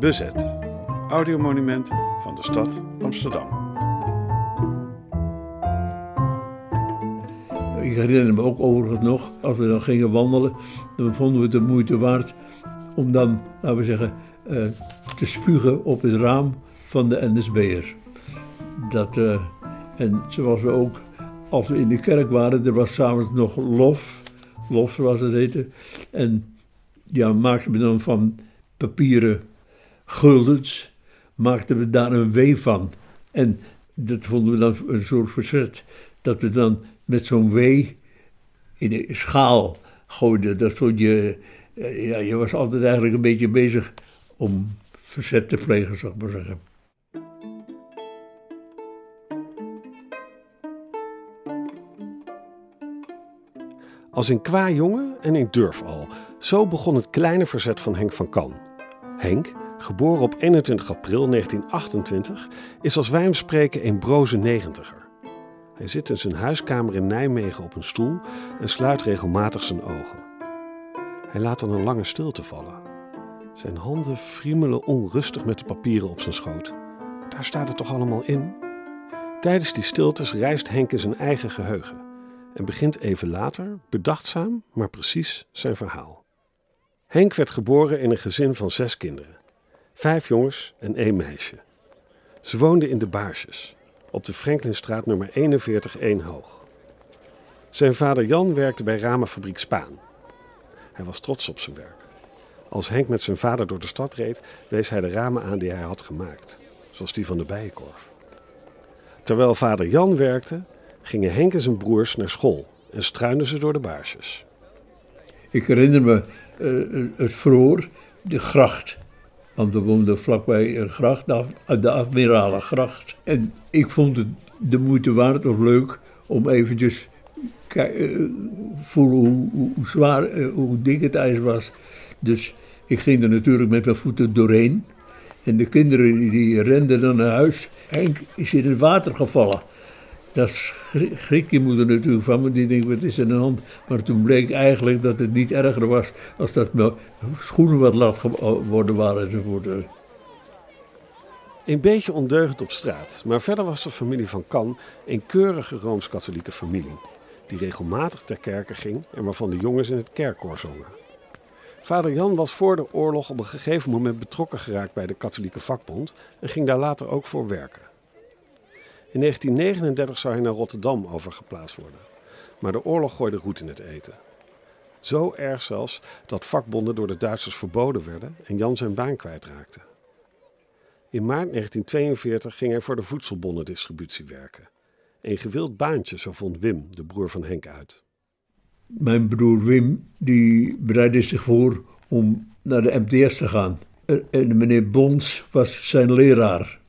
Bezet. Audiomonumenten van de stad Amsterdam. Ik herinner me ook overigens nog, als we dan gingen wandelen, dan vonden we het de moeite waard om dan, laten we zeggen, eh, te spugen op het raam van de NSB'er. Dat, eh, en zoals we ook, als we in de kerk waren, er was s'avonds nog lof, lof zoals het heette. En ja, maakten we dan van papieren guldens, maakten we daar een W van. En dat vonden we dan een soort verzet. Dat we dan met zo'n W in een schaal gooiden. Dat vond je, eh, ja, je was altijd eigenlijk een beetje bezig om verzet te plegen, zou ik maar zeggen. Als een qua jongen en in durf al. Zo begon het kleine verzet van Henk van Kan. Henk, geboren op 21 april 1928, is als wij hem spreken een broze negentiger. Hij zit in zijn huiskamer in Nijmegen op een stoel en sluit regelmatig zijn ogen. Hij laat dan een lange stilte vallen. Zijn handen friemelen onrustig met de papieren op zijn schoot. Daar staat het toch allemaal in? Tijdens die stiltes reist Henk in zijn eigen geheugen en begint even later, bedachtzaam, maar precies, zijn verhaal. Henk werd geboren in een gezin van zes kinderen. Vijf jongens en één meisje. Ze woonden in de Baarsjes, op de Franklinstraat nummer 41 1 hoog. Zijn vader Jan werkte bij ramenfabriek Spaan. Hij was trots op zijn werk. Als Henk met zijn vader door de stad reed, wees hij de ramen aan die hij had gemaakt, zoals die van de Bijenkorf. Terwijl vader Jan werkte, gingen Henk en zijn broers naar school en struinden ze door de baarsjes. Ik herinner me uh, het vroor, de gracht. Want we woonden vlakbij een gracht, de Admiralengracht. En ik vond het de moeite waard of leuk om eventjes uh, voelen hoe, hoe, zwaar, uh, hoe dik het ijs was. Dus ik ging er natuurlijk met mijn voeten doorheen. En de kinderen die renden dan naar huis. Henk is in het water gevallen. Daar schrik je moeder natuurlijk van, want die denkt, wat is aan de hand? Maar toen bleek eigenlijk dat het niet erger was als dat mijn schoenen wat lat geworden waren enzovoort. Een beetje ondeugend op straat, maar verder was de familie van Kan een keurige Rooms-Katholieke familie. Die regelmatig ter kerke ging en waarvan de jongens in het kerkkoor zongen. Vader Jan was voor de oorlog op een gegeven moment betrokken geraakt bij de katholieke vakbond en ging daar later ook voor werken. In 1939 zou hij naar Rotterdam overgeplaatst worden. Maar de oorlog gooide roet in het eten. Zo erg zelfs dat vakbonden door de Duitsers verboden werden en Jan zijn baan kwijtraakte. In maart 1942 ging hij voor de voedselbonnendistributie werken. Een gewild baantje, zo vond Wim, de broer van Henk, uit. Mijn broer Wim die bereidde zich voor om naar de MTS te gaan. En meneer Bons was zijn leraar.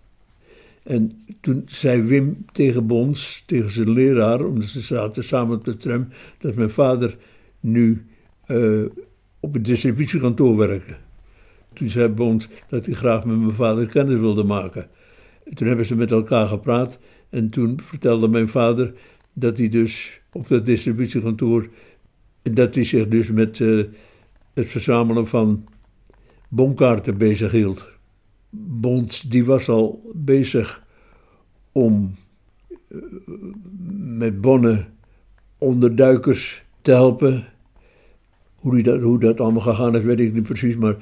En toen zei Wim tegen Bons, tegen zijn leraar, omdat ze zaten samen op de tram, dat mijn vader nu uh, op het distributiekantoor werkte. Toen zei Bons dat hij graag met mijn vader kennis wilde maken. toen hebben ze met elkaar gepraat en toen vertelde mijn vader dat hij dus op dat distributiekantoor, dat hij zich dus met uh, het verzamelen van bonkaarten bezig hield. Bond die was al bezig om uh, met bonnen onderduikers te helpen. Hoe, die dat, hoe dat allemaal gegaan is, weet ik niet precies. Maar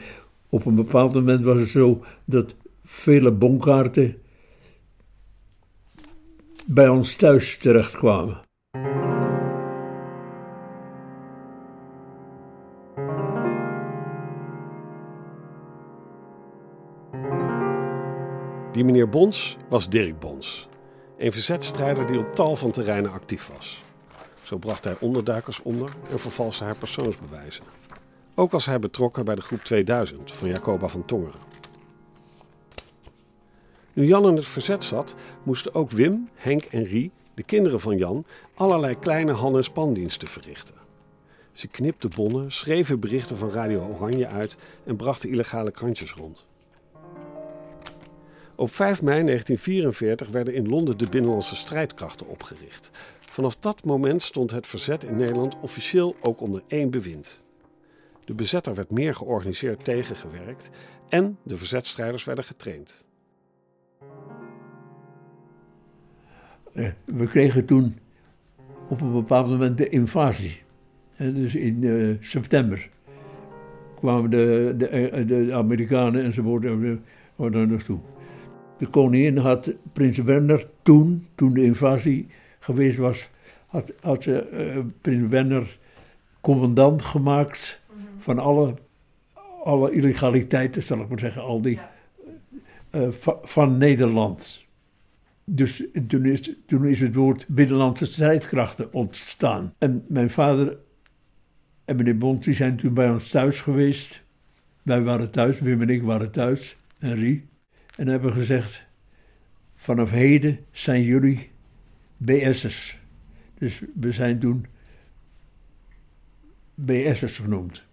op een bepaald moment was het zo dat vele bonkaarten bij ons thuis terechtkwamen. Die meneer Bons was Dirk Bons, een verzetstrijder die op tal van terreinen actief was. Zo bracht hij onderduikers onder en vervalste hij persoonsbewijzen. Ook was hij betrokken bij de groep 2000 van Jacoba van Tongeren. Nu Jan in het verzet zat, moesten ook Wim, Henk en Rie, de kinderen van Jan, allerlei kleine han- en spandiensten verrichten. Ze knipten bonnen, schreven berichten van Radio Oranje uit en brachten illegale krantjes rond. Op 5 mei 1944 werden in Londen de Binnenlandse Strijdkrachten opgericht. Vanaf dat moment stond het verzet in Nederland officieel ook onder één bewind. De bezetter werd meer georganiseerd tegengewerkt en de verzetstrijders werden getraind. Eh, we kregen toen op een bepaald moment de invasie. Dus in uh, september kwamen de, de, eh, de Amerikanen enzovoort daar naartoe. De koningin had prins Werner toen, toen de invasie geweest was, had, had ze uh, prins Werner commandant gemaakt van alle, alle illegaliteiten, zal ik maar zeggen, al die, uh, van, van Nederland. Dus toen is, toen is het woord binnenlandse strijdkrachten ontstaan. En mijn vader en meneer die zijn toen bij ons thuis geweest. Wij waren thuis, Wim en ik waren thuis, en Rie. En hebben gezegd, vanaf heden zijn jullie BS'ers. Dus we zijn toen BS'ers genoemd.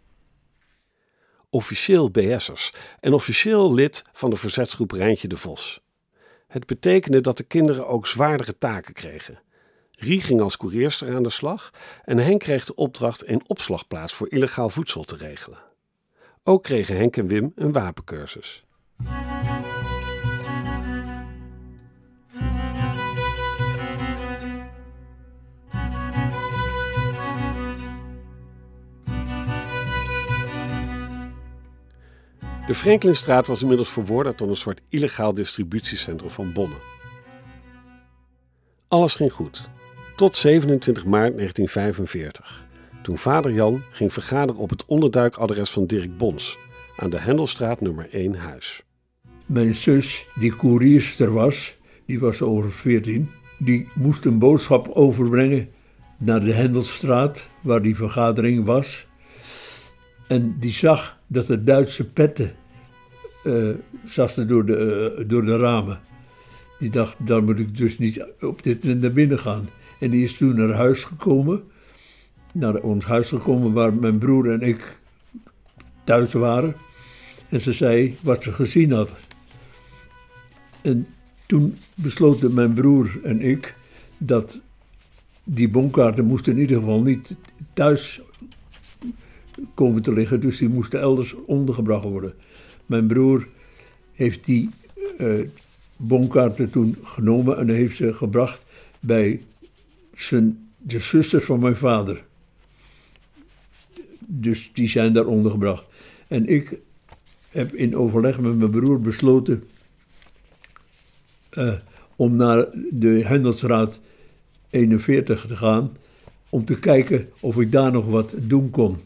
Officieel BS'ers en officieel lid van de verzetsgroep Rijntje de Vos. Het betekende dat de kinderen ook zwaardere taken kregen. Rie ging als koerierster aan de slag en Henk kreeg de opdracht een opslagplaats voor illegaal voedsel te regelen. Ook kregen Henk en Wim een wapencursus. De Franklinstraat was inmiddels verworden tot een soort illegaal distributiecentrum van bonnen. Alles ging goed, tot 27 maart 1945, toen vader Jan ging vergaderen op het onderduikadres van Dirk Bons aan de Hendelstraat nummer 1 huis. Mijn zus, die koerierster was, die was over 14, die moest een boodschap overbrengen naar de Hendelstraat, waar die vergadering was. En die zag dat de Duitse petten uh, zasten door de, uh, door de ramen. Die dacht, dan moet ik dus niet op dit moment naar binnen gaan. En die is toen naar huis gekomen. Naar ons huis gekomen waar mijn broer en ik thuis waren. En ze zei wat ze gezien had. En toen besloten mijn broer en ik dat die bonkaarten moesten in ieder geval niet thuis komen te liggen. Dus die moesten elders ondergebracht worden. Mijn broer heeft die uh, bonkaarten toen genomen en heeft ze gebracht bij zijn, de zusters van mijn vader. Dus die zijn daar ondergebracht. En ik heb in overleg met mijn broer besloten uh, om naar de Hendelsraad 41 te gaan, om te kijken of ik daar nog wat doen kon.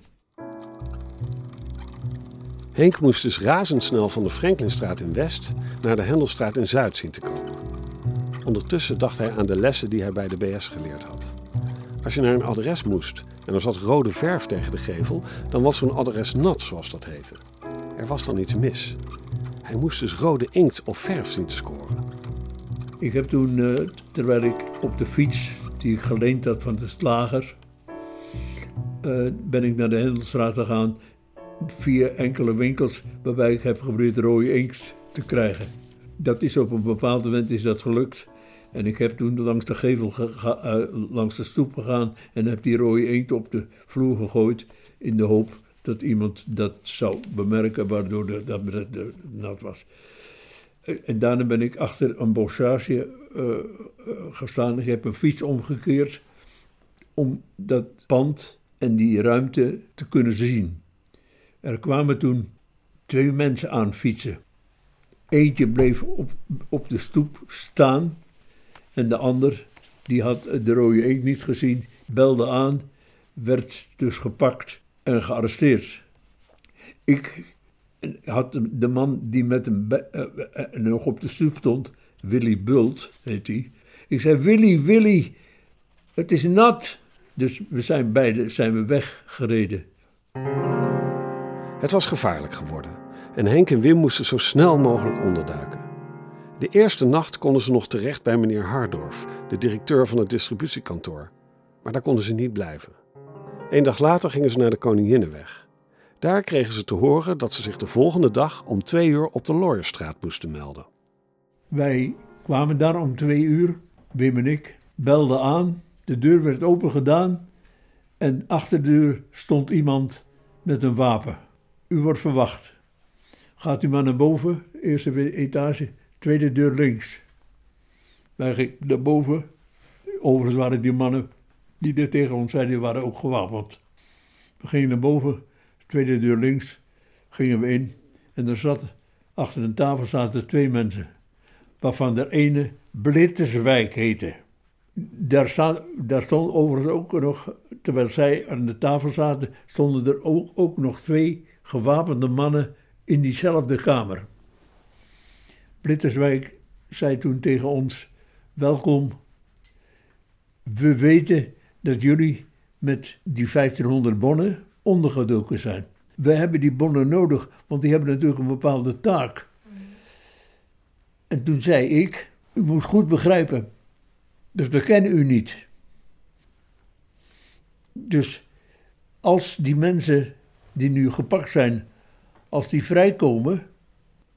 Henk moest dus razendsnel van de Franklinstraat in West naar de Hendelstraat in Zuid zien te komen. Ondertussen dacht hij aan de lessen die hij bij de BS geleerd had. Als je naar een adres moest en er zat rode verf tegen de gevel, dan was zo'n adres nat, zoals dat heette. Er was dan iets mis. Hij moest dus rode inkt of verf zien te scoren. Ik heb toen, uh, terwijl ik op de fiets die ik geleend had van de slager, uh, ben ik naar de Hendelstraat gegaan via enkele winkels waarbij ik heb geprobeerd rode inkt te krijgen. Dat is op een bepaald moment is dat gelukt. En ik heb toen langs de gevel, uh, langs de stoep gegaan en heb die rode inkt op de vloer gegooid in de hoop dat iemand dat zou bemerken, waardoor de, dat het nat was. Eh, en daarna ben ik achter een bossage uh, gestaan. Ik heb een fiets omgekeerd om dat pand en die ruimte te kunnen zien. Er kwamen toen twee mensen aan fietsen. Eentje bleef op, op de stoep staan en de ander, die had de rode inkt niet gezien, belde aan, werd dus gepakt en gearresteerd. Ik had de man die met hem uh, uh, nog op de stoep stond, Willy Bult heet hij. Ik zei: Willy, Willy, het is nat. Dus we zijn beide zijn we weggereden. Het was gevaarlijk geworden en Henk en Wim moesten zo snel mogelijk onderduiken. De eerste nacht konden ze nog terecht bij meneer Hardorf, de directeur van het distributiekantoor. Maar daar konden ze niet blijven. Een dag later gingen ze naar de Koninginnenweg. Daar kregen ze te horen dat ze zich de volgende dag om twee uur op de Looierstraat moesten melden. Wij kwamen daar om twee uur, Wim en ik, belden aan. De deur werd open gedaan en achter de deur stond iemand met een wapen. U wordt verwacht. Gaat u maar naar boven, eerste etage, tweede deur links. Wij gingen naar boven. Overigens waren die mannen die dit tegen ons zeiden, die waren ook gewapend. We gingen naar boven, tweede deur links, gingen we in. En er zat, achter een tafel zaten twee mensen. Waarvan de ene Blitterswijk heette. Daar, daar stond overigens ook nog, terwijl zij aan de tafel zaten, stonden er ook, ook nog twee gewapende mannen in diezelfde kamer. Blitterswijk zei toen tegen ons: Welkom. We weten dat jullie met die 1500 bonnen ondergedoken zijn. We hebben die bonnen nodig, want die hebben natuurlijk een bepaalde taak. En toen zei ik: U moet goed begrijpen, dus we kennen u niet. Dus als die mensen die nu gepakt zijn, als die vrijkomen,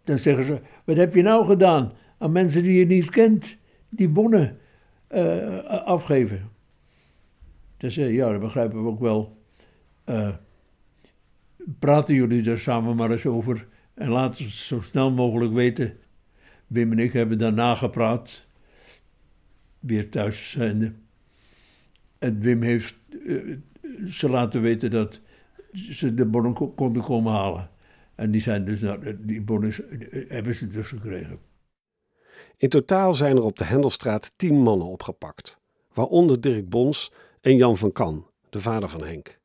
dan zeggen ze: Wat heb je nou gedaan aan mensen die je niet kent, die bonnen uh, afgeven? Dan zeg je: Ja, dat begrijpen we ook wel. Uh, praten jullie er samen maar eens over en laten het zo snel mogelijk weten. Wim en ik hebben daarna gepraat, weer thuis zijnde. En Wim heeft uh, ze laten weten dat ze de bonnen konden komen halen. En die, zijn dus, die bonnen hebben ze dus gekregen. In totaal zijn er op de Hendelstraat tien mannen opgepakt, waaronder Dirk Bons en Jan van Kan, de vader van Henk.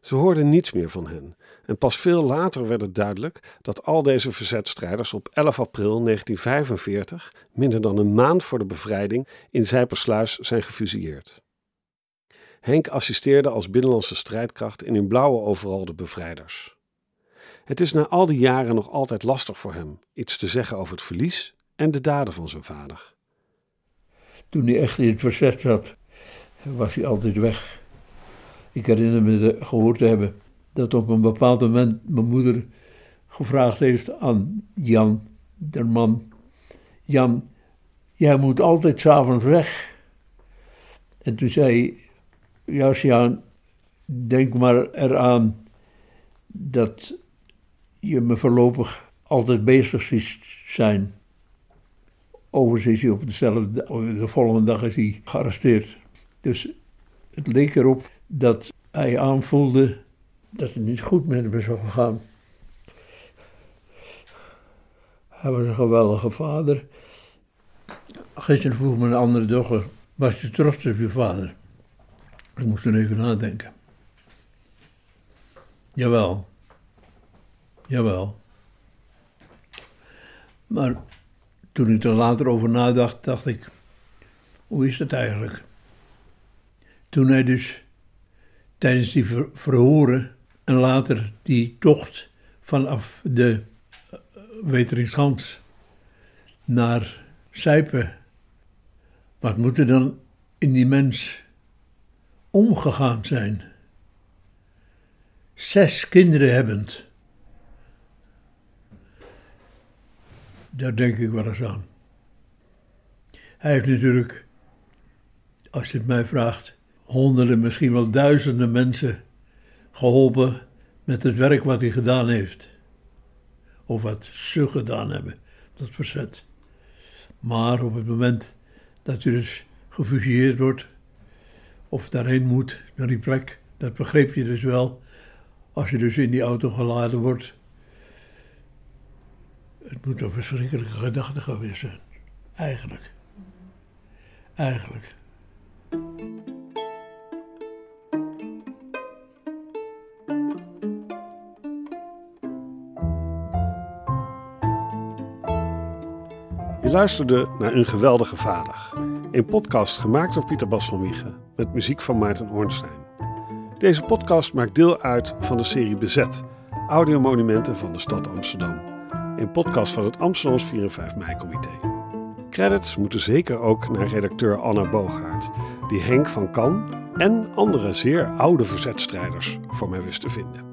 Ze hoorden niets meer van hen en pas veel later werd het duidelijk dat al deze verzetstrijders op 11 april 1945, minder dan een maand voor de bevrijding, in Zijpersluis zijn gefusilleerd. Henk assisteerde als binnenlandse strijdkracht in hun blauwe overal de bevrijders. Het is na al die jaren nog altijd lastig voor hem iets te zeggen over het verlies en de daden van zijn vader. Toen hij echt in het verzet zat, was hij altijd weg. Ik herinner me gehoord te hebben dat op een bepaald moment mijn moeder gevraagd heeft aan Jan, de man: Jan, jij moet altijd s'avonds weg. En toen zei ja, Jan, denk maar eraan dat je me voorlopig altijd bezig ziet zijn. Overigens is hij op dezelfde, de volgende dag is hij gearresteerd. Dus het leek erop dat hij aanvoelde dat het niet goed met hem zou gaan. Hij was een geweldige vader. Gisteren vroeg mijn andere dochter, was je trots op je vader? Ik moest er even nadenken. Jawel. Jawel. Maar toen ik er later over nadacht, dacht ik: hoe is dat eigenlijk? Toen hij dus tijdens die verhoren en later die tocht vanaf de uh, Weteringschans naar Sijpen, wat moet er dan in die mens omgegaan zijn? Zes kinderen hebbend. Daar denk ik wel eens aan. Hij heeft natuurlijk, als je het mij vraagt, honderden, misschien wel duizenden mensen geholpen met het werk wat hij gedaan heeft. Of wat ze gedaan hebben, dat verzet. Maar op het moment dat u dus gefusilleerd wordt, of daarheen moet, naar die plek, dat begreep je dus wel. Als je dus in die auto geladen wordt, het moet een verschrikkelijke gedachte geweest zijn. Eigenlijk. Eigenlijk. Luisterde naar Een Geweldige Vader. Een podcast gemaakt door Pieter Bas van Wiegen met muziek van Maarten Ornstein. Deze podcast maakt deel uit van de serie Bezet, audiomonumenten van de stad Amsterdam. Een podcast van het Amsterdams 4 en 5 mei-comité. Credits moeten zeker ook naar redacteur Anna Boogaard, die Henk van Kan en andere zeer oude verzetstrijders voor mij wist te vinden.